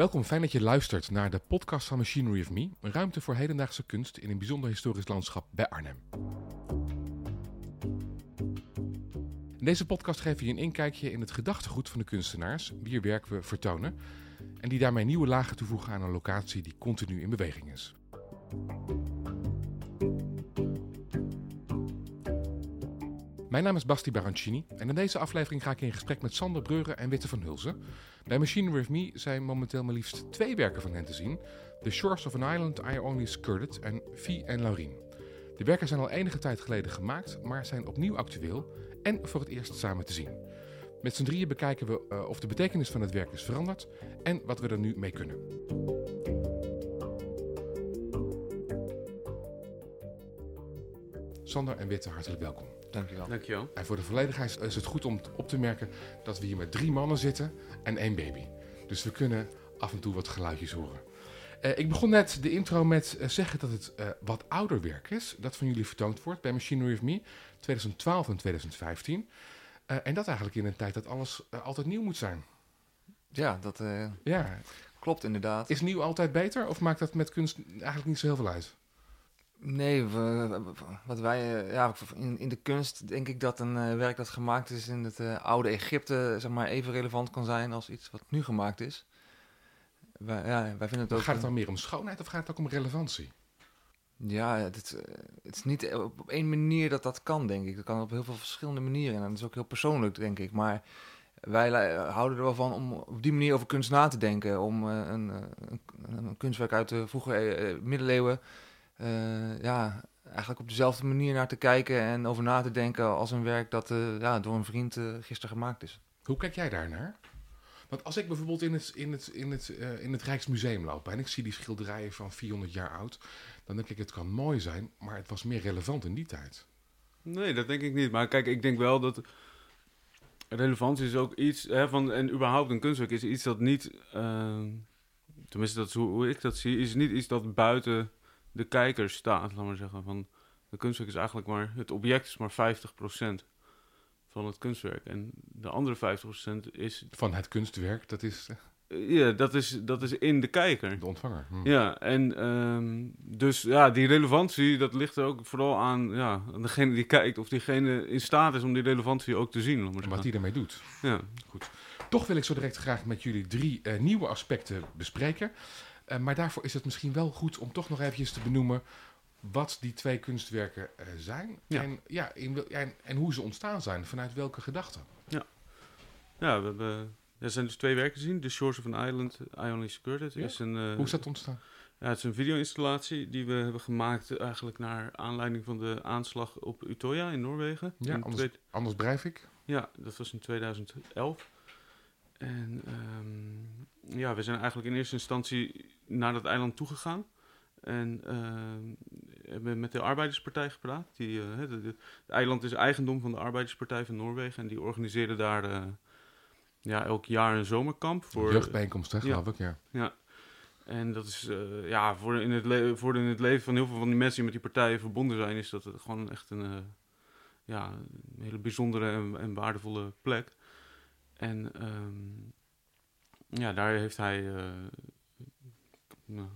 Welkom, fijn dat je luistert naar de podcast van Machinery of Me, een ruimte voor hedendaagse kunst in een bijzonder historisch landschap bij Arnhem. In deze podcast geven we je een inkijkje in het gedachtegoed van de kunstenaars, wier werk we vertonen, en die daarmee nieuwe lagen toevoegen aan een locatie die continu in beweging is. Mijn naam is Basti Barancini en in deze aflevering ga ik in gesprek met Sander Breuren en Witte van Hulzen. Bij Machine With Me zijn momenteel maar liefst twee werken van hen te zien. The Shores of an Island I Only Skirted en Vie en Laurien. De werken zijn al enige tijd geleden gemaakt, maar zijn opnieuw actueel en voor het eerst samen te zien. Met z'n drieën bekijken we uh, of de betekenis van het werk is veranderd en wat we er nu mee kunnen. Sander en Witte, hartelijk welkom. Dankjewel. Dankjewel. En voor de volledigheid is het goed om op te merken dat we hier met drie mannen zitten en één baby. Dus we kunnen af en toe wat geluidjes horen. Uh, ik begon net de intro met uh, zeggen dat het uh, wat ouder werk is. Dat van jullie vertoond wordt bij Machinery of Me 2012 en 2015. en dat eigenlijk in een tijd dat alles altijd nieuw moet zijn. Ja, dat ja. klopt inderdaad. Is nieuw altijd beter of maakt dat met kunst eigenlijk niet zo heel veel uit? Nee, we, wat wij, ja, in, in de kunst denk ik dat een uh, werk dat gemaakt is in het uh, oude Egypte, zeg maar, even relevant kan zijn als iets wat nu gemaakt is. Wij, ja, wij vinden het ook. Gaat het dan meer om schoonheid of gaat het ook om relevantie? Ja, het, het is niet op één manier dat dat kan, denk ik. Dat kan op heel veel verschillende manieren en dat is ook heel persoonlijk, denk ik. Maar wij houden er wel van om op die manier over kunst na te denken. Om uh, een, een, een, kunstwerk uit de vroege middeleeuwen ja, eigenlijk op dezelfde manier naar te kijken en over na te denken als een werk dat uh, ja, door een vriend uh, gisteren gemaakt is. Hoe kijk jij daar naar? Want als ik bijvoorbeeld in het, in, het, in, het, in het Rijksmuseum loop en ik zie die schilderijen van 400 jaar oud, dan denk ik het kan mooi zijn, maar het was meer relevant in die tijd. Nee, dat denk ik niet. Maar kijk, ik denk wel dat relevantie is ook iets, hè, van, en überhaupt een kunstwerk is iets dat niet, tenminste dat is hoe, hoe ik dat zie, is niet iets dat buiten de kijker staat, laat maar zeggen. Van de kunstwerk is eigenlijk maar, het object is maar 50% van het kunstwerk. En de andere 50% is... Van het kunstwerk, dat is... Ja, dat is, dat is in de kijker. De ontvanger. Hm. Ja, en um, dus ja, die relevantie, dat ligt er ook vooral aan, ja, aan degene die kijkt. Of diegene in staat is om die relevantie ook te zien. Maar wat die ermee doet. Ja. Goed. Toch wil ik zo direct graag met jullie drie uh, nieuwe aspecten bespreken. Uh, maar daarvoor is het misschien wel goed om toch nog eventjes te benoemen wat die twee kunstwerken uh, zijn. Ja. En, ja, in, en, en, hoe ze ontstaan zijn, vanuit welke gedachten. Ja, ja we hebben, er zijn dus twee werken gezien. The Shores of an Island, I Only Skirted. Ja? Is een, uh, hoe is dat ontstaan? Ja, het is een video-installatie die we hebben gemaakt eigenlijk naar aanleiding van de aanslag op Utøya in Noorwegen. Ja, in anders, anders Breivik. Ja, dat was in 2011. En um, ja, we zijn eigenlijk in eerste instantie naar dat eiland toegegaan. En uh, hebben met de Arbeiderspartij gepraat. Die, uh, het, het, eiland is eigendom van de Arbeiderspartij van Noorwegen. En die organiseren daar uh, ja, elk jaar een zomerkamp. Voor, Jeugdbijeenkomst, hè, geloof ja, ik, ja. Ja. En dat is ja, voor in, het voor in het leven van heel veel van die mensen die met die partijen verbonden zijn, is dat gewoon echt een, ja, een hele bijzondere en, en waardevolle plek. En um, ja, daar heeft hij uh, nou,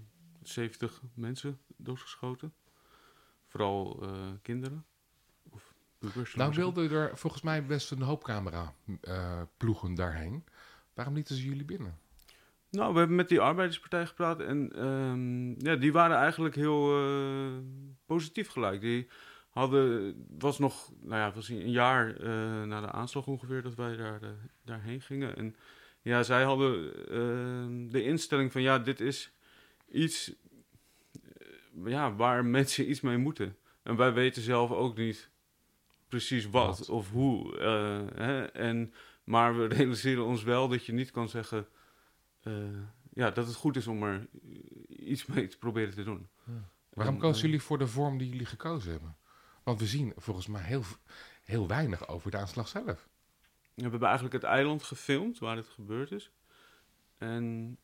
70 mensen doodgeschoten. Vooral uh, kinderen. Of pubers. Nou wilden er volgens mij best een hoop camera uh, ploegen daarheen. Waarom lieten ze jullie binnen? Nou, we hebben met die arbeiderspartij gepraat en um, ja, die waren eigenlijk heel positief gelijk. Die hadden, was nog, nou ja, was een jaar uh, na de aanslag ongeveer dat wij daar, uh, daarheen gingen. En ja, zij hadden uh, de instelling van ja, dit is iets ja, waar mensen iets mee moeten. En wij weten zelf ook niet precies wat, wat? of hoe. Hè? En, maar we realiseren ons wel dat je niet kan zeggen ja, dat het goed is om er iets mee te proberen te doen. Ja. Waarom kozen jullie voor de vorm die jullie gekozen hebben? Want we zien volgens mij heel, heel weinig over de aanslag zelf. We hebben eigenlijk het eiland gefilmd waar het gebeurd is. En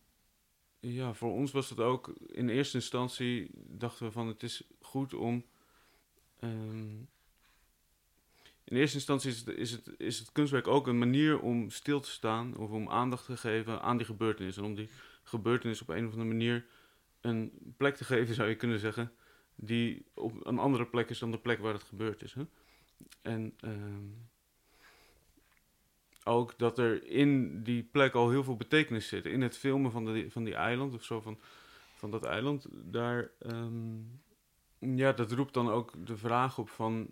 ja, voor ons was het ook in eerste instantie dachten we van het is goed om. Um, in eerste instantie is het, is, het, is het kunstwerk ook een manier om stil te staan of om aandacht te geven aan die gebeurtenis en om die gebeurtenis op een of andere manier een plek te geven, zou je kunnen zeggen, die op een andere plek is dan de plek waar het gebeurd is. Hè? En ehm, ook dat er in die plek al heel veel betekenis zit. In het filmen van, de, van die eiland of zo, van, van dat eiland, daar, ehm, ja, dat roept dan ook de vraag op van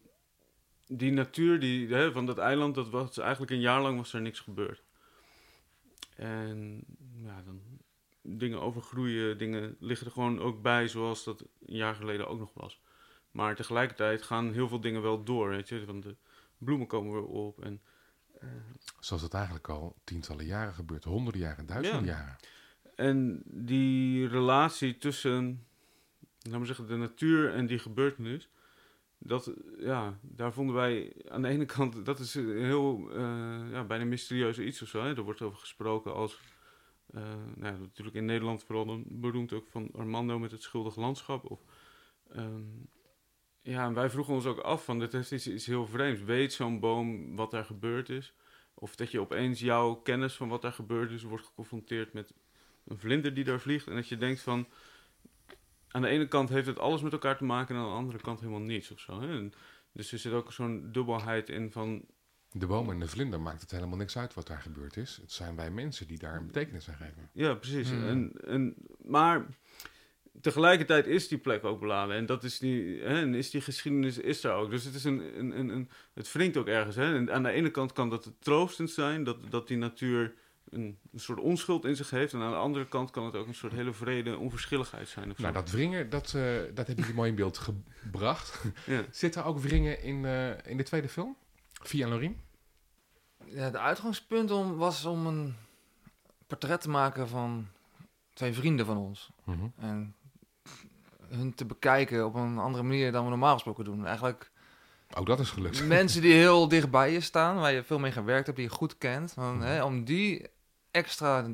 die natuur die, hè, van dat eiland, dat was eigenlijk een jaar lang was er niks gebeurd. En ja, dan dingen overgroeien, dingen liggen er gewoon ook bij zoals dat een jaar geleden ook nog was. Maar tegelijkertijd gaan heel veel dingen wel door, weet je. Want de bloemen komen weer op en... eh, Zoals het eigenlijk al tientallen jaren gebeurt, honderden jaren, duizenden Ja. jaren. En die relatie tussen, laten we zeggen, de natuur en die gebeurtenis, dat, ja, daar vonden wij aan de ene kant, dat is een heel, eh, ja, bijna mysterieus iets of zo. Hè? Er wordt over gesproken als, eh, nou, natuurlijk in Nederland vooral beroemd ook van Armando met het schuldig landschap. Of, ehm, ja, en wij vroegen ons ook af van, dit heeft iets, heel vreemds. Weet zo'n boom wat daar gebeurd is? Of dat je opeens jouw kennis van wat daar gebeurd is wordt geconfronteerd met een vlinder die daar vliegt. En dat je denkt van, aan de ene kant heeft het alles met elkaar te maken en aan de andere kant helemaal niets of zo. Hè? Dus er zit ook zo'n dubbelheid in van, De boom en de vlinder maakt het helemaal niks uit wat daar gebeurd is. Het zijn wij mensen die daar een betekenis aan geven. ja precies. Hmm. En, en, maar tegelijkertijd is die plek ook beladen en dat is die, hè, en is die geschiedenis is daar ook. Dus het is een, een, een, een het wringt ook ergens. Hè? En aan de ene kant kan dat troostend zijn, dat, dat die natuur een, een soort onschuld in zich heeft. En aan de andere kant kan het ook een soort hele vrede onverschilligheid zijn. Of zo. Nou, dat wringen, dat, eh dat heb je mooi in beeld gebracht. ja. Zit er ook wringen in, eh, in de tweede film? Via en Lorien? Ja, het uitgangspunt om, was om een portret te maken van twee vrienden van ons. Mhm. En hun te bekijken op een andere manier dan we normaal gesproken doen. Eigenlijk Ook dat is gelukt. mensen die heel dichtbij je staan, waar je veel mee gewerkt hebt, die je goed kent. Van, Mhm. hè, om die extra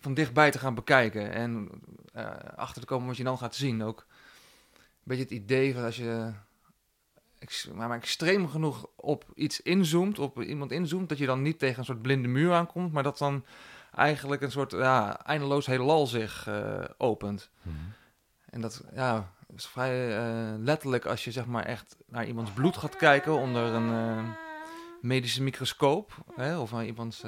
van dichtbij te gaan bekijken. En eh, achter te komen wat je dan gaat zien. Ook een beetje het idee van als je maar, maar extreem genoeg op iets inzoomt, op iemand inzoomt, dat je dan niet tegen een soort blinde muur aankomt, maar dat dan eigenlijk een soort ja, eindeloos heelal zich eh, opent. Mhm. En dat ja, is vrij eh, letterlijk als je zeg maar echt naar iemands bloed gaat kijken onder een eh, medische microscoop. Hè, of naar iemands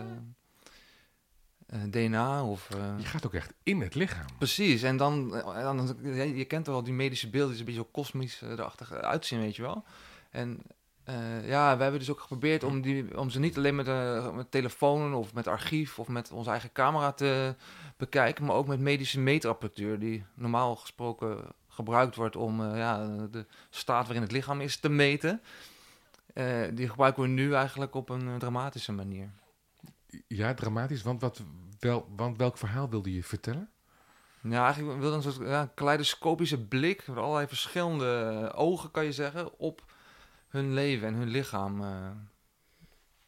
DNA. Of, Je gaat ook echt in het lichaam. Precies, en dan, dan je kent wel die medische beelden, die een beetje zo kosmisch erachtig uitzien, weet je wel. En eh, ja, we hebben dus ook geprobeerd om, die, om ze niet alleen met, eh met telefoon of met archief of met onze eigen camera te bekijken, maar ook met medische meetapparatuur, die normaal gesproken gebruikt wordt om eh, ja, de staat waarin het lichaam is te meten. Die gebruiken we nu eigenlijk op een dramatische manier. Ja, dramatisch. Want, wat, wel, want welk verhaal wilde je vertellen? Ja, eigenlijk wil een soort ja, kaleidoscopische blik, met allerlei verschillende ogen, kan je zeggen, op hun leven en hun lichaam. eh.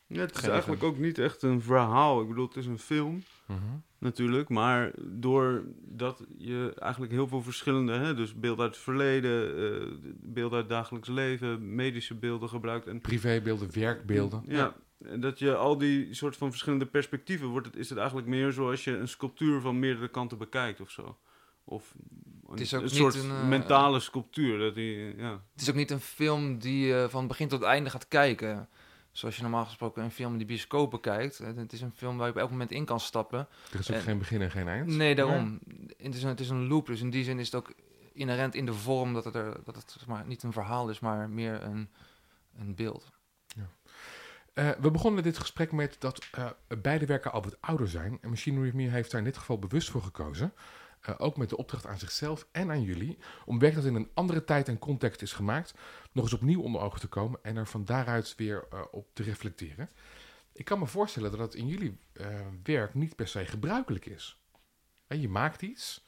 Ja, het is Geven. eigenlijk ook niet echt een verhaal. Ik bedoel, het is een film Mhm. natuurlijk. Maar doordat je eigenlijk heel veel verschillende... Hè, dus beelden uit het verleden, eh, beelden uit het dagelijks leven... medische beelden gebruikt. En, Privébeelden, werkbeelden. Ja, en dat je al die soort van verschillende perspectieven... Wordt het, is het eigenlijk meer zoals je een sculptuur van meerdere kanten bekijkt of zo. Of een, is ook een niet soort een, eh, mentale sculptuur. Dat die, ja. Het is ook niet een film die je van begin tot einde gaat kijken. Zoals je normaal gesproken een film in de bioscopen kijkt. Eh, Het is een film waar je op elk moment in kan stappen. Er is ook En- geen begin en geen eind. Nee, daarom. Het, is een, het is een loop, dus in die zin is het ook inherent in de vorm dat het, er, dat het zeg maar, niet een verhaal is, maar meer een, een beeld. Eh, we begonnen dit gesprek met dat eh, beide werken al wat ouder zijn. En Machinery Me heeft daar in dit geval bewust voor gekozen. Eh, ook met de opdracht aan zichzelf en aan jullie. Om werk dat in een andere tijd en context is gemaakt. nog eens opnieuw onder ogen te komen. en er van daaruit weer eh, op te reflecteren. Ik kan me voorstellen dat dat in jullie eh, werk niet per se gebruikelijk is. Je maakt iets.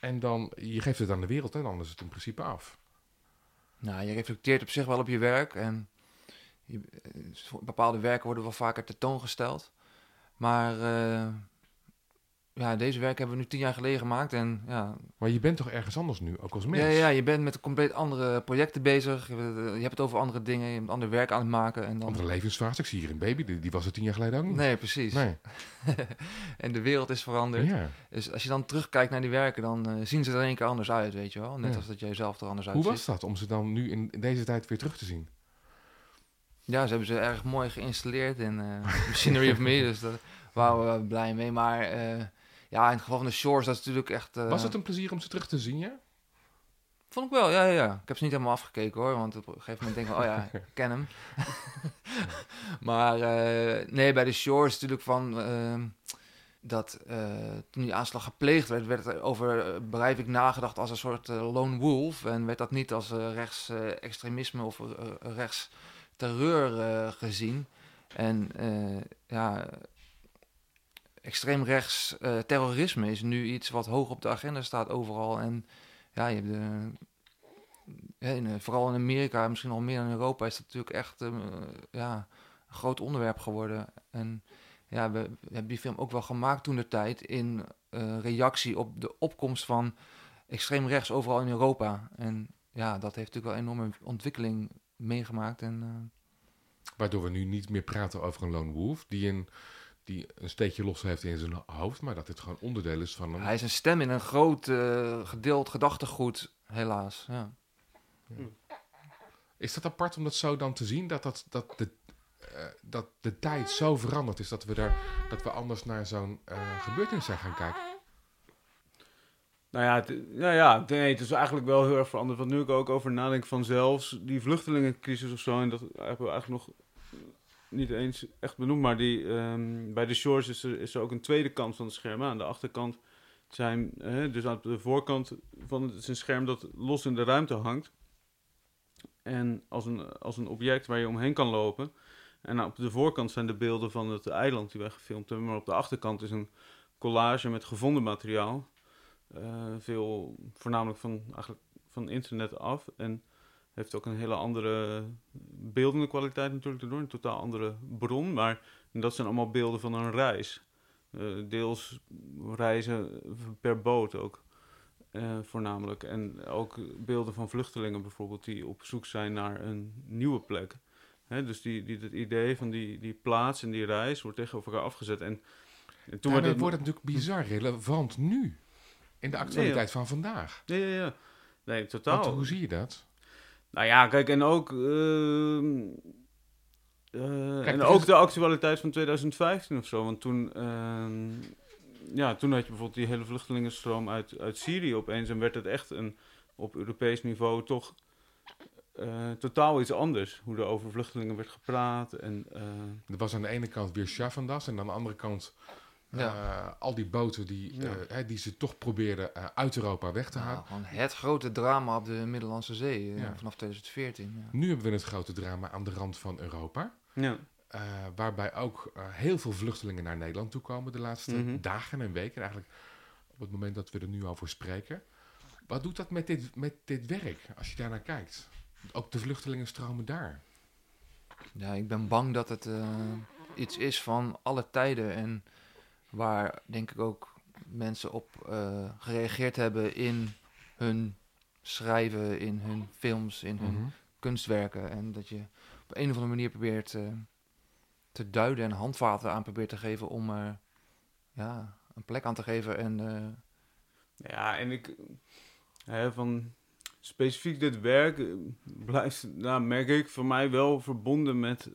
en dan je geeft het aan de wereld en dan is het in principe af. Nou, je reflecteert op zich wel op je werk en bepaalde werken worden wel vaker tentoongesteld. Maar ja, deze werk hebben we nu tien jaar geleden gemaakt. En ja, Maar je bent toch ergens anders nu, ook als mens? ja, ja, je bent met compleet andere projecten bezig. Je, hebt- hebt het over andere dingen, je bent ander werk aan het maken. En dan... Andere levensfase. Ik zie hier een baby, die, die was er tien jaar geleden ook niet. Nee, precies. Nee. en de wereld is veranderd. Ja. Dus als je dan terugkijkt naar die werken, dan eh, zien ze er in één keer anders uit, weet je wel. Net Ja. als dat jij zelf er anders Hoe uitziet. was dat om ze dan nu in, in deze tijd weer terug te zien? Ja, ze hebben ze erg mooi geïnstalleerd in eh Machinery of Me, dus daar waren we blij mee. Maar eh, ja, in het geval van de Shores, dat is natuurlijk echt... eh, Was het een plezier om ze terug te zien, ja? Vond ik wel, ja, ja, ja. Ik heb ze niet helemaal afgekeken hoor, want op een gegeven moment denk ik, oh ja, ik ken hem. maar eh, nee, bij de Shores natuurlijk van... ehm, dat eh, toen die aanslag gepleegd werd, werd er over Breivik nagedacht als een soort lone wolf. En werd dat niet als eh, rechts eh, extremisme of rechts terreur eh, gezien. En ja, extreem rechts eh, terrorisme is nu iets wat hoog op de agenda staat overal. En ja, je hebt de, in, eh, vooral in Amerika, misschien al meer dan in Europa, is dat natuurlijk echt eh, ja, een groot onderwerp geworden. En ja, we, hebben die film ook wel gemaakt toen de tijd in reactie op de opkomst van extreem rechts overal in Europa. En ja, dat heeft natuurlijk wel een enorme ontwikkeling meegemaakt. En, uh, Waardoor we nu niet meer praten over een lone wolf die een, die een steekje los heeft in zijn hoofd, maar dat dit gewoon onderdeel is van een... Hij is een stem in een groot uh, gedeeld gedachtegoed, helaas. Ja. Ja. Is dat apart om dat zo dan te zien, dat, dat, dat de uh, dat de tijd zo veranderd is dat we, daar, dat we anders naar zo'n uh, gebeurtenis zijn gaan kijken? Nou ja, het, nou ja nee, het is eigenlijk wel heel erg veranderd. Want nu ik ook over nadenk van zelfs die vluchtelingencrisis of zo, en dat hebben we eigenlijk nog niet eens echt benoemd, maar die, um, bij de Shores is er, is er ook een tweede kant van het scherm. Aan de achterkant zijn, dus aan de voorkant van het is een scherm dat los in de ruimte hangt. En als een, als een object waar je omheen kan lopen. En op de voorkant zijn de beelden van het eiland die wij gefilmd hebben. Maar op de achterkant is een collage met gevonden materiaal. Uh, veel, voornamelijk van, eigenlijk van internet af. En heeft ook een hele andere beeldende kwaliteit natuurlijk erdoor. Een totaal andere bron. Maar dat zijn allemaal beelden van een reis. Uh, deels reizen per boot ook. Uh, voornamelijk. En ook beelden van vluchtelingen bijvoorbeeld die op zoek zijn naar een nieuwe plek. He, dus die, die, het idee van die, die plaats en die reis wordt tegenover elkaar afgezet. En, en toen Daarmee wordt het natuurlijk bizar relevant nu. In de actualiteit nee, ja. van vandaag. Ja, ja, ja. Nee, totaal. Want, hoe zie je dat? Nou ja, kijk, en ook... Uh, uh, en ook is... de actualiteit van 2015 of zo. Want toen... Uh, ja, toen had je bijvoorbeeld die hele vluchtelingenstroom uit, uit Syrië opeens. En werd het echt een, op Europees niveau toch uh, totaal iets anders. Hoe er over vluchtelingen werd gepraat. En, uh, er was aan de ene kant weer Schaffendas en aan de andere kant uh, Ja. al die boten die, Ja. hè, die ze toch probeerden uh, uit Europa weg te halen. Nou, gewoon het grote drama op de Middellandse Zee eh, Ja. vanaf 2014. Ja. Nu hebben we het grote drama aan de rand van Europa. ja. Uh, waarbij ook uh, heel veel vluchtelingen naar Nederland toe komen de laatste Mhm. dagen en weken. Eigenlijk op het moment dat we er nu over spreken. Wat doet dat met dit, met dit werk, als je daar naar kijkt? Ook de vluchtelingen stromen daar. Ja, ik ben bang dat het eh, iets is van alle tijden en waar denk ik ook mensen op eh, gereageerd hebben in hun schrijven, in hun films, in hun Mhm. kunstwerken. En dat je op een of andere manier probeert eh, te duiden en handvaten aan probeert te geven om er ja, een plek aan te geven. En eh, Ja, en ik... Hè, van specifiek dit werk blijft, nou, merk ik, voor mij wel verbonden met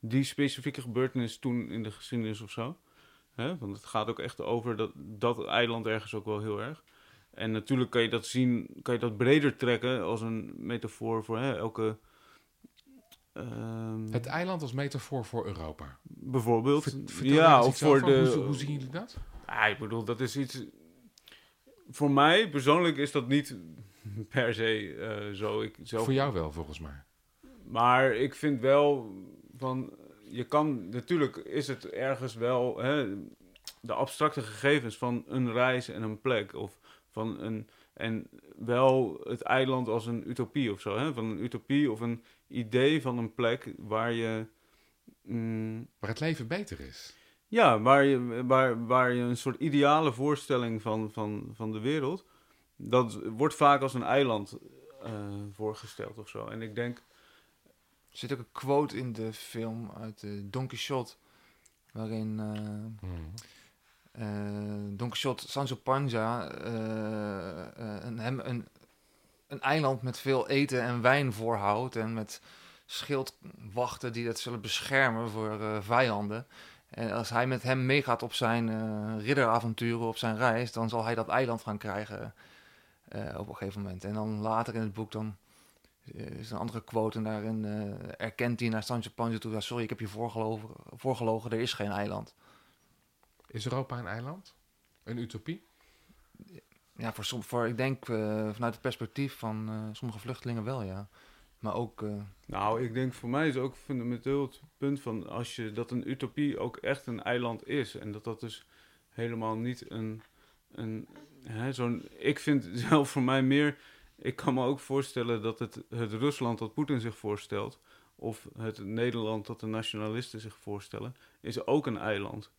die specifieke gebeurtenis toen in de geschiedenis of zo. Hè? Want het gaat ook echt over dat, dat eiland ergens ook wel heel erg. En natuurlijk kan je dat zien, kan je dat breder trekken als een metafoor voor hè, elke... ehm, Het eiland als metafoor voor Europa. bijvoorbeeld. Ver- ja, of voor de... Hoe, hoe zien jullie dat? Ik bedoel, dat is iets. Voor mij persoonlijk is dat niet per se eh, zo. Ik zelf... Voor jou wel, volgens mij. Maar ik vind wel van. Je kan. Natuurlijk is het ergens wel. Hè, de abstracte gegevens van een reis en een plek. Of van een. En wel het eiland als een utopie of zo. Hè? Van een utopie of een idee van een plek waar je. mm, Waar het leven beter is. Ja, waar je, waar, waar je een soort ideale voorstelling van, van, van de wereld. Dat wordt vaak als een eiland eh, voorgesteld of zo. En ik denk. Er zit ook een quote in de film uit uh, Don Quixote. Waarin uh, mm. Don Quixote Sancho Panza een, hem een, een eiland met veel eten en wijn voorhoudt. En met schildwachten die dat zullen beschermen voor vijanden. En als hij met hem meegaat op zijn ridderavonturen, op zijn reis, dan zal hij dat eiland gaan krijgen op een gegeven moment. En dan later in het boek dan is een andere quote en daarin erkent hij naar Sancho Panza toe, sorry, ik heb je voorgelogen, voorgelogen, er is geen eiland. Is Europa een eiland? Een utopie? Ja, voor, som, voor ik denk vanuit het perspectief van sommige vluchtelingen wel, ja. Maar ook. Uh... Nou, ik denk voor mij is ook fundamenteel het punt van als je dat een utopie ook echt een eiland is. En dat dat dus helemaal niet een. een hè, zo'n, ik vind zelf voor mij meer. Ik kan me ook voorstellen dat het, het Rusland dat Poetin zich voorstelt. Of het Nederland dat de nationalisten zich voorstellen. Is ook een eiland.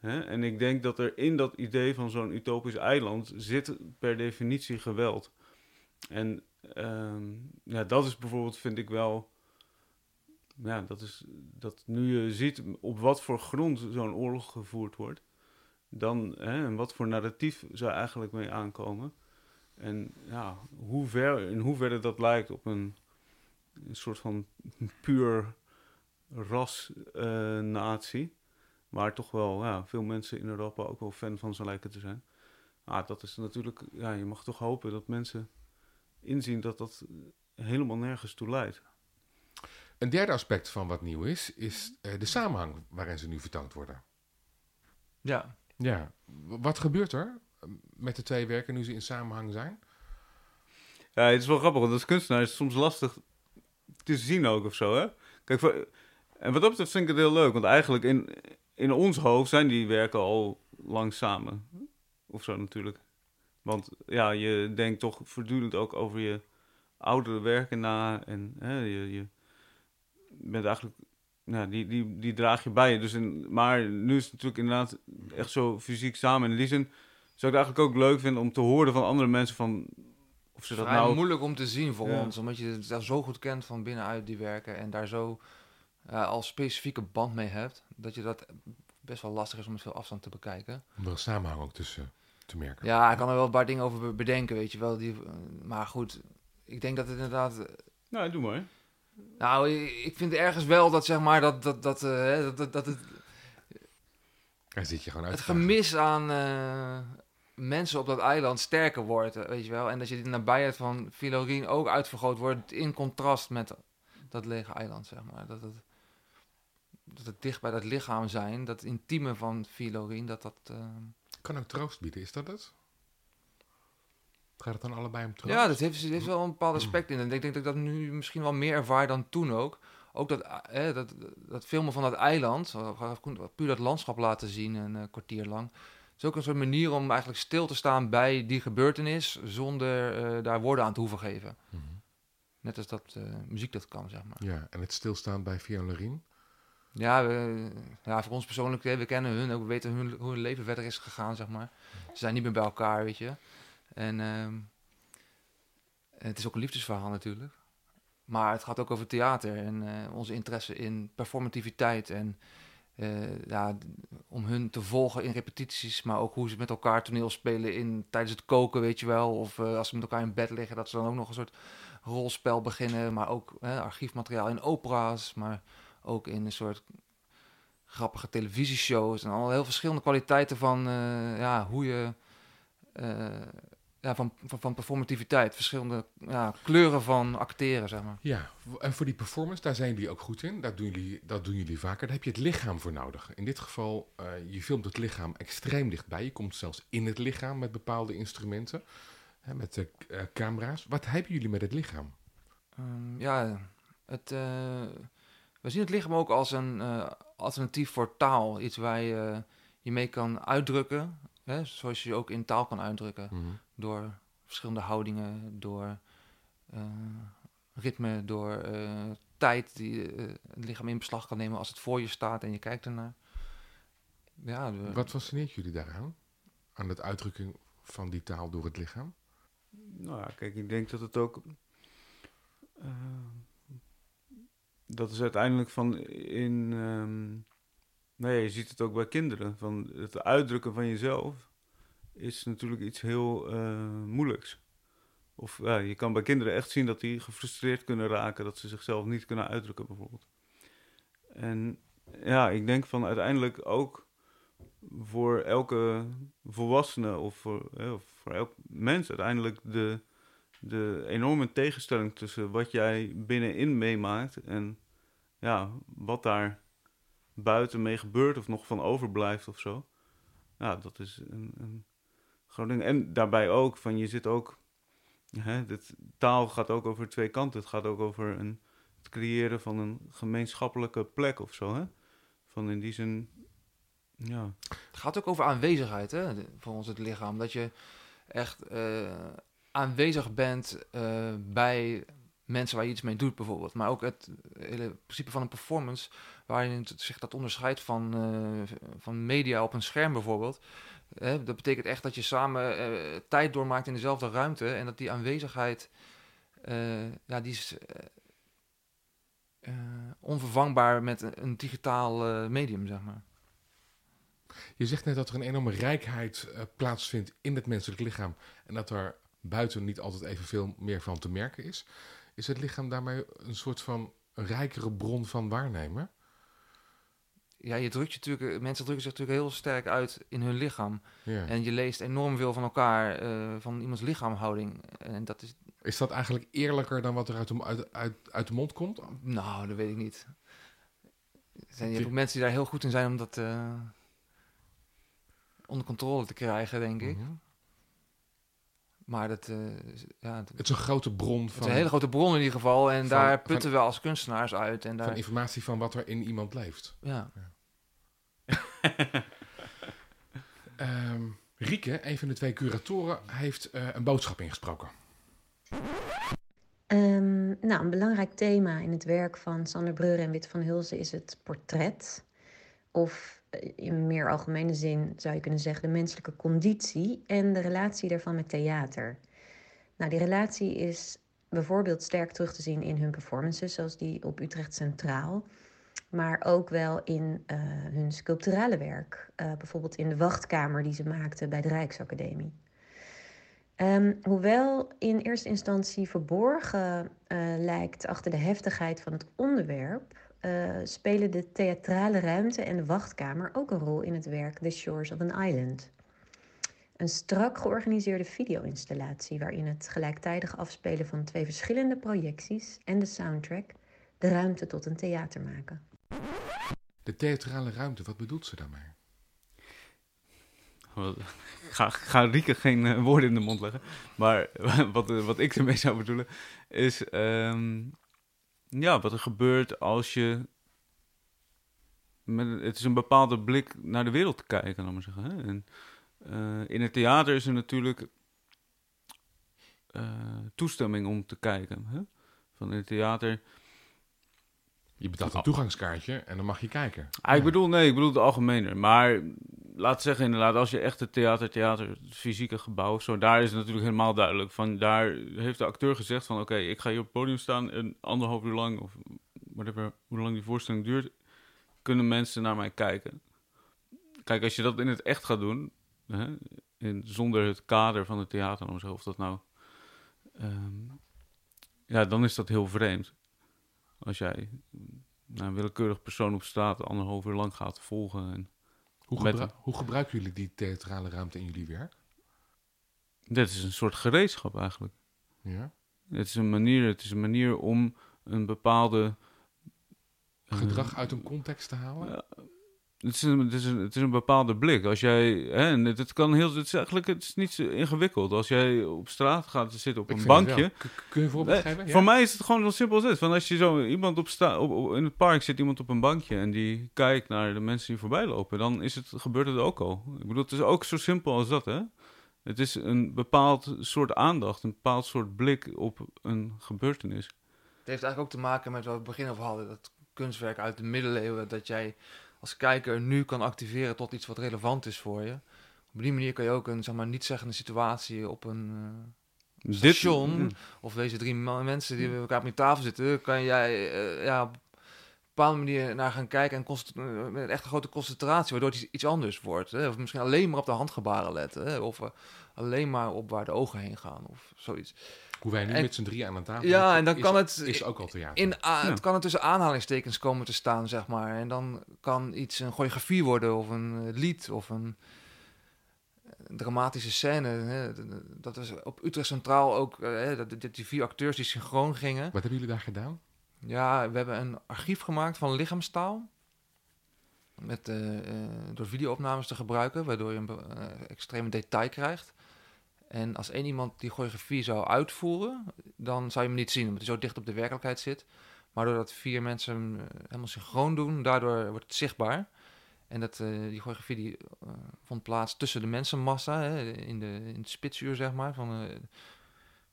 En ik denk dat er in dat idee van zo'n utopisch eiland zit per definitie geweld. En Ehm, ja, dat is bijvoorbeeld, vind ik wel. Ja, dat is dat nu je ziet op wat voor grond zo'n oorlog gevoerd wordt, dan en wat voor narratief zou eigenlijk mee aankomen. En ja, hoe ver, in hoeverre dat lijkt op een, een soort van puur ras-natie. Uh, waar toch wel ja, veel mensen in Europa ook wel fan van zou lijken te zijn. Ah, dat is natuurlijk, ja, je mag toch hopen dat mensen inzien dat dat helemaal nergens toe leidt. Een derde aspect van wat nieuw is, is uh, de samenhang waarin ze nu vertoond worden. Ja. Ja. Wat gebeurt er met de twee werken nu ze in samenhang zijn? Ja, het is wel grappig, want als kunstenaar is het soms lastig te zien ook of zo, hè? Kijk, voor, en wat dat betreft vind ik het heel leuk, want eigenlijk in, in ons hoofd zijn die werken al lang samen. Of zo natuurlijk. Want ja, je denkt toch voortdurend ook over je oudere werken na. En hè, je, je bent eigenlijk, nou, die, die, die draag je bij je. Dus in, maar nu is het natuurlijk inderdaad echt zo fysiek samen. En in die zin zou ik het eigenlijk ook leuk vinden om te horen van andere mensen van... Of ze dat nou... moeilijk om te zien voor ons, omdat je het zo goed kent van binnenuit die werken en daar zo uh, al specifieke band mee hebt, dat je dat best wel lastig is om met veel afstand te bekijken. Om er een samenhang ook tussen te merken. Ja, ik kan er wel een paar dingen over bedenken, weet je wel. Die, maar goed, ik denk dat het inderdaad... Nou, doe maar. Nou, ik vind ergens wel dat, zeg maar, dat, dat, dat, uh, dat, dat, dat het... Daar zit je gewoon uit. Het gemis aan uh, mensen op dat eiland sterker wordt, weet je wel. En dat je de nabijheid van Filorien ook uitvergroot wordt in contrast met dat lege eiland, zeg maar. Dat het, dat het dicht bij dat lichaam zijn, dat intieme van Filorien, dat dat... Uh, kan ook troost bieden, is dat het? Gaat het dan allebei om troost? Ja, dat heeft, heeft wel een bepaald aspect in. En ik denk dat ik dat nu misschien wel meer ervaar dan toen ook. Ook dat, eh, dat, dat filmen van dat eiland, puur dat landschap laten zien een kwartier lang. Is ook een soort manier om eigenlijk stil te staan bij die gebeurtenis zonder uh, daar woorden aan te hoeven geven. Mm -hmm. Net als dat uh, muziek dat kan, zeg maar. Ja, en het stilstaan bij Fionn ja, we, ja, voor ons persoonlijk, we kennen hun, we weten hun, hoe hun leven verder is gegaan, zeg maar. Ze zijn niet meer bij elkaar, weet je. En um, het is ook een liefdesverhaal natuurlijk. Maar het gaat ook over theater en uh, onze interesse in performativiteit. En ja, om hun te volgen in repetities, maar ook hoe ze met elkaar toneel spelen in, tijdens het koken, weet je wel. Of uh, als ze met elkaar in bed liggen, dat ze dan ook nog een soort rolspel beginnen. Maar ook archiefmateriaal in opera's, maar ook in een soort grappige televisieshows en al heel verschillende kwaliteiten van uh, ja, hoe je ja, van, van, van, performativiteit, verschillende ja, kleuren van acteren, zeg maar. Ja, en voor die performance, daar zijn jullie ook goed in. Dat doen jullie, dat doen jullie vaker. Daar heb je het lichaam voor nodig. In dit geval, uh, je filmt het lichaam extreem dichtbij. Je komt zelfs in het lichaam met bepaalde instrumenten, hè, met de camera's. Wat hebben jullie met het lichaam? Um, ja, het we zien het lichaam ook als een alternatief voor taal. Iets waar je je mee kan uitdrukken. Hè? Zoals je je ook in taal kan uitdrukken. Mm -hmm. Door verschillende houdingen, door uh, ritme, door uh, tijd die het lichaam in beslag kan nemen als het voor je staat en je kijkt ernaar. ja, de- Wat fascineert jullie daaraan? Aan de uitdrukking van die taal door het lichaam? Nou ja, kijk, ik denk dat het ook. eh, dat is uiteindelijk van in. ehm, nee, je ziet het ook bij kinderen. Van het uitdrukken van jezelf is natuurlijk iets heel eh, moeilijks. Of ja, je kan bij kinderen echt zien dat die gefrustreerd kunnen raken, dat ze zichzelf niet kunnen uitdrukken, bijvoorbeeld. En ja, ik denk van uiteindelijk ook voor elke volwassene of voor, voor elk mens uiteindelijk de, de enorme tegenstelling tussen wat jij binnenin meemaakt en ja, wat daar buiten mee gebeurt of nog van overblijft of zo. Ja, dat is een, een En daarbij ook, van je zit ook, hè, taal gaat ook over twee kanten. Het gaat ook over een, het creëren van een gemeenschappelijke plek of zo. Hè? Van in die zin, ja. Het gaat ook over aanwezigheid hè, voor ons het lichaam. Dat je echt eh, aanwezig bent eh, bij mensen waar je iets mee doet bijvoorbeeld. Maar ook het hele principe van een performance, waarin het zich dat onderscheidt van, eh, van media op een scherm bijvoorbeeld. Dat betekent echt dat je samen eh, tijd doormaakt in dezelfde ruimte en dat die aanwezigheid, eh, ja, die is eh, onvervangbaar met een, digitaal medium, zeg maar. Je zegt net dat er een enorme rijkheid plaatsvindt in het menselijk lichaam. En dat er buiten niet altijd evenveel meer van te merken is. Is het lichaam daarmee een soort van rijkere bron van waarnemen? Ja, je drukt je natuurlijk, mensen drukken zich natuurlijk heel sterk uit in hun lichaam. Ja. En je leest enorm veel van elkaar, eh, van iemands lichaamhouding. En dat is, Is dat eigenlijk eerlijker dan wat er uit de, uit, uit, uit de mond komt? nou, dat weet ik niet. Er zijn, je hebt ook mensen die daar heel goed in zijn om dat eh, onder controle te krijgen, denk ik. Maar dat, eh, ja, het, Het is een grote bron het is van, een hele grote bron in ieder geval. En van- daar van- putten we als kunstenaars uit. En van daar, informatie van wat er in iemand leeft. ja. Ehm, Rieke, een van de twee curatoren, heeft eh, een boodschap ingesproken. Ehm, nou, een belangrijk thema in het werk van Sander Breuer en Wit van Hulsen is het portret. Of in meer algemene zin zou je kunnen zeggen de menselijke conditie en de relatie daarvan met theater. Nou, die relatie is bijvoorbeeld sterk terug te zien in hun performances, zoals die op Utrecht Centraal. Maar ook wel in eh, hun sculpturale werk. Eh, bijvoorbeeld in de wachtkamer die ze maakten bij de Rijksacademie. Ehm, hoewel in eerste instantie verborgen eh, lijkt achter de heftigheid van het onderwerp, eh, spelen de theatrale ruimte en de wachtkamer ook een rol in het werk The Shores of an Island. Een strak georganiseerde video-installatie waarin het gelijktijdig afspelen van twee verschillende projecties en de soundtrack de ruimte tot een theater maken. De theatrale ruimte, wat bedoelt ze daarmee? Ga, ga Rieke geen eh, woorden in de mond leggen. Maar wat, eh, wat ik ermee zou bedoelen is... ehm, ja, wat er gebeurt als je... Met, het is een bepaalde blik naar de wereld te kijken, laat maar zeggen. Hè? En, eh, in het theater is er natuurlijk eh, toestemming om te kijken. Hè? Van in het theater... Je betaalt Oh. een toegangskaartje en dan mag je kijken. Ah, ik bedoel, nee, ik bedoel het algemener. Maar laat zeggen inderdaad, als je echt het theater, theater, het fysieke gebouw zo, daar is het natuurlijk helemaal duidelijk. Van daar heeft de acteur gezegd van, oké, ik ga hier op het podium staan en anderhalf uur lang, of whatever, hoe lang die voorstelling duurt, kunnen mensen naar mij kijken. Kijk, als je dat in het echt gaat doen, hè, in, zonder het kader van het theater, of dat nou, ehm, ja, dan is dat heel vreemd. Als jij nou, een willekeurig persoon op straat anderhalf uur lang gaat volgen. En Hoe, gebru- hoe gebruiken jullie die theatrale ruimte in jullie werk? dit is een soort gereedschap eigenlijk. Ja? Het is een manier, het is een manier om een bepaalde eh, Gedrag uit een context te halen? ja, het, is een, het, is een, het is een bepaalde blik. Als jij, hè, en het, het kan heel, het is eigenlijk het is niet zo ingewikkeld. Als jij op straat gaat zitten op Ik een bankje. Kun je voorbeeld geven? Ja? Voor mij is het gewoon zo simpel als dit. Van als je zo iemand op sta, op, op- in het park zit iemand op een bankje en die kijkt naar de mensen die voorbij lopen, dan is het, gebeurt het ook al. Ik bedoel, het is ook zo simpel als dat, hè? Het is een bepaald soort aandacht, een bepaald soort blik op een gebeurtenis. Het heeft eigenlijk ook te maken met wat we het begin over hadden. Dat kunstwerk uit de middeleeuwen, dat jij als kijker nu kan activeren tot iets wat relevant is voor je. Op die manier kan je ook een zeg maar, niet zeggende situatie op een uh, station, mm. of deze drie mensen die bij elkaar op je tafel zitten, kan jij uh, ja, op een bepaalde manier naar gaan kijken en met echt een grote concentratie, waardoor het iets anders wordt. Hè? Of misschien alleen maar op de handgebaren letten, hè? of alleen maar op waar de ogen heen gaan, of zoiets. Hoe wij nu En- met z'n drieën aan een tafel Ja, zitten, en dan is, kan het is ook al theater. in a- Ja. Het kan er tussen aanhalingstekens komen te staan, zeg maar. En dan kan iets een choreografie worden, of een lied, of een dramatische scène. Hè. Dat is op Utrecht Centraal ook, eh, hè, dat, dat die vier acteurs die synchroon gingen. Wat hebben jullie daar gedaan? Ja, we hebben een archief gemaakt van lichaamstaal. Met, eh, eh, door videoopnames te gebruiken, waardoor je een eh, extreme detail krijgt. En als één iemand die choreografie zou uitvoeren, dan zou je hem niet zien, omdat hij zo dicht op de werkelijkheid zit. Maar doordat vier mensen hem eh, helemaal synchroon doen, daardoor wordt het zichtbaar. En dat, eh, die choreografie die, eh, vond plaats tussen de mensenmassa, hè, in, de, in het spitsuur zeg maar. Van, eh,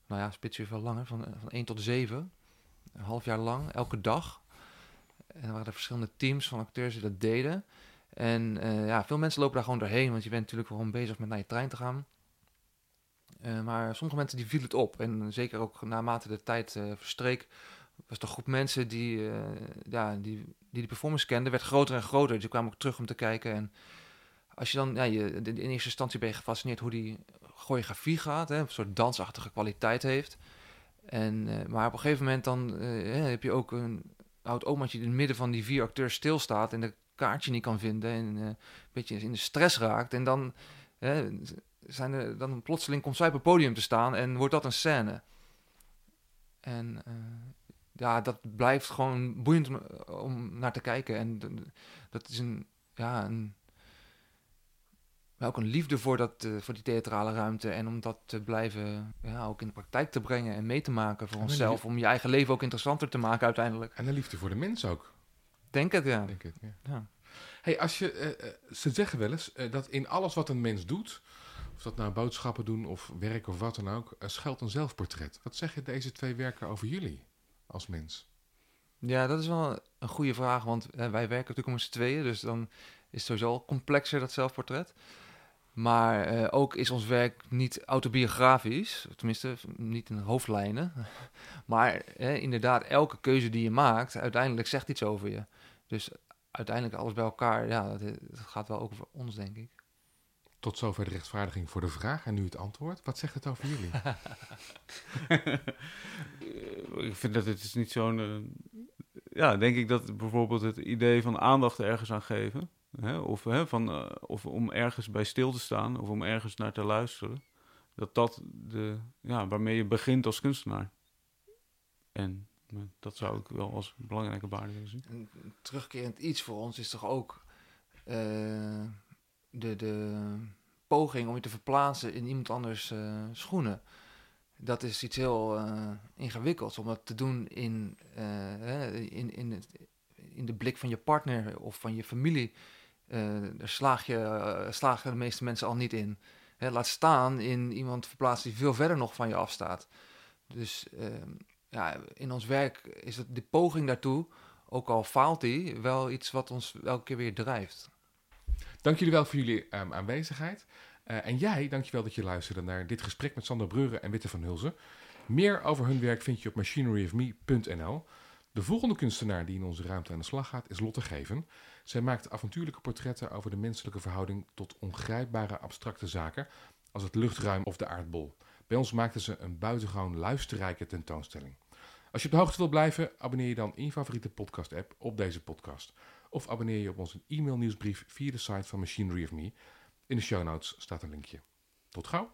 nou ja, spitsuur veel langer, van, van 1 tot 7. Een half jaar lang, elke dag. En er waren er verschillende teams van acteurs die dat deden. En ja, veel mensen lopen daar gewoon doorheen, want je bent natuurlijk gewoon bezig met naar je trein te gaan. Eh, maar sommige mensen die vielen het op. En zeker ook naarmate de tijd eh, verstreek, was de groep mensen die, eh, ja, die, die die performance kenden, werd groter en groter. Dus kwamen ook terug om te kijken. En als je dan, ja, je, in eerste instantie ben je gefascineerd hoe die choreografie gaat, hè, een soort dansachtige kwaliteit heeft. En, maar op een gegeven moment dan heb je ook een oud omaatje in het midden van die vier acteurs stilstaat en de kaartje niet kan vinden en een beetje in de stress raakt. En dan, zijn er, dan plotseling komt zij op het podium te staan en wordt dat een scène. En eh, ja, dat blijft gewoon boeiend om, om naar te kijken. En dat is een, ja, een, maar ook een liefde voor, dat, eh, voor die theatrale ruimte. En om dat te blijven, ja, ook in de praktijk te brengen en mee te maken voor een onszelf. Om je eigen leven ook interessanter te maken uiteindelijk. En de liefde voor de mens ook, Denk het, ja. denk ik. Ja. ja. Hey, als je, eh, ze zeggen wel eens dat in alles wat een mens doet, of dat nou boodschappen doen of werk of wat dan ook, uh, schuilt een zelfportret. Wat zeggen deze twee werken over jullie als mens? Ja, dat is wel een goede vraag, want wij werken natuurlijk met z'n tweeën, dus dan is het sowieso al complexer, dat zelfportret. Maar eh, ook is ons werk niet autobiografisch, tenminste niet in hoofdlijnen. Maar inderdaad, elke keuze die je maakt, uiteindelijk zegt iets over je. Dus uiteindelijk alles bij elkaar, ja, dat, dat gaat wel ook over ons, denk ik. Tot zover de rechtvaardiging voor de vraag en nu het antwoord. Wat zegt het over jullie? Ik vind dat het is niet zo'n... eh, ja, denk ik dat bijvoorbeeld het idee van aandacht ergens aan geven... Hè, of, hè, van, eh, of om ergens bij stil te staan of om ergens naar te luisteren... dat dat de, ja, waarmee je begint als kunstenaar. En eh, dat zou ik wel als belangrijke waarde willen zien. Een terugkerend iets voor ons is toch ook eh, de, de poging om je te verplaatsen in iemand anders eh, schoenen. Dat is iets heel eh, ingewikkelds om dat te doen in, eh, in, in, het, in de blik van je partner of van je familie. Daar slaag je, slagen de meeste mensen al niet in. Hè, laat staan in iemand verplaatsen die veel verder nog van je afstaat. Dus ehm, ja, in ons werk is de poging daartoe, ook al faalt die, wel iets wat ons elke keer weer drijft. Dank jullie wel voor jullie ehm, aanwezigheid. Eh, en jij, dankjewel dat je luisterde naar dit gesprek met Sander Breuren en Witte van Hulzen. Meer over hun werk vind je op machineryofme.nl. De volgende kunstenaar die in onze ruimte aan de slag gaat is Lotte Geven. Zij maakt avontuurlijke portretten over de menselijke verhouding tot ongrijpbare abstracte zaken als het luchtruim of de aardbol. Bij ons maakten ze een buitengewoon luisterrijke tentoonstelling. Als je op de hoogte wilt blijven, abonneer je dan in je favoriete podcast-app op deze podcast. Of abonneer je op onze e-mail nieuwsbrief via de site van Machinery of Me. In de show notes staat een linkje. Tot gauw!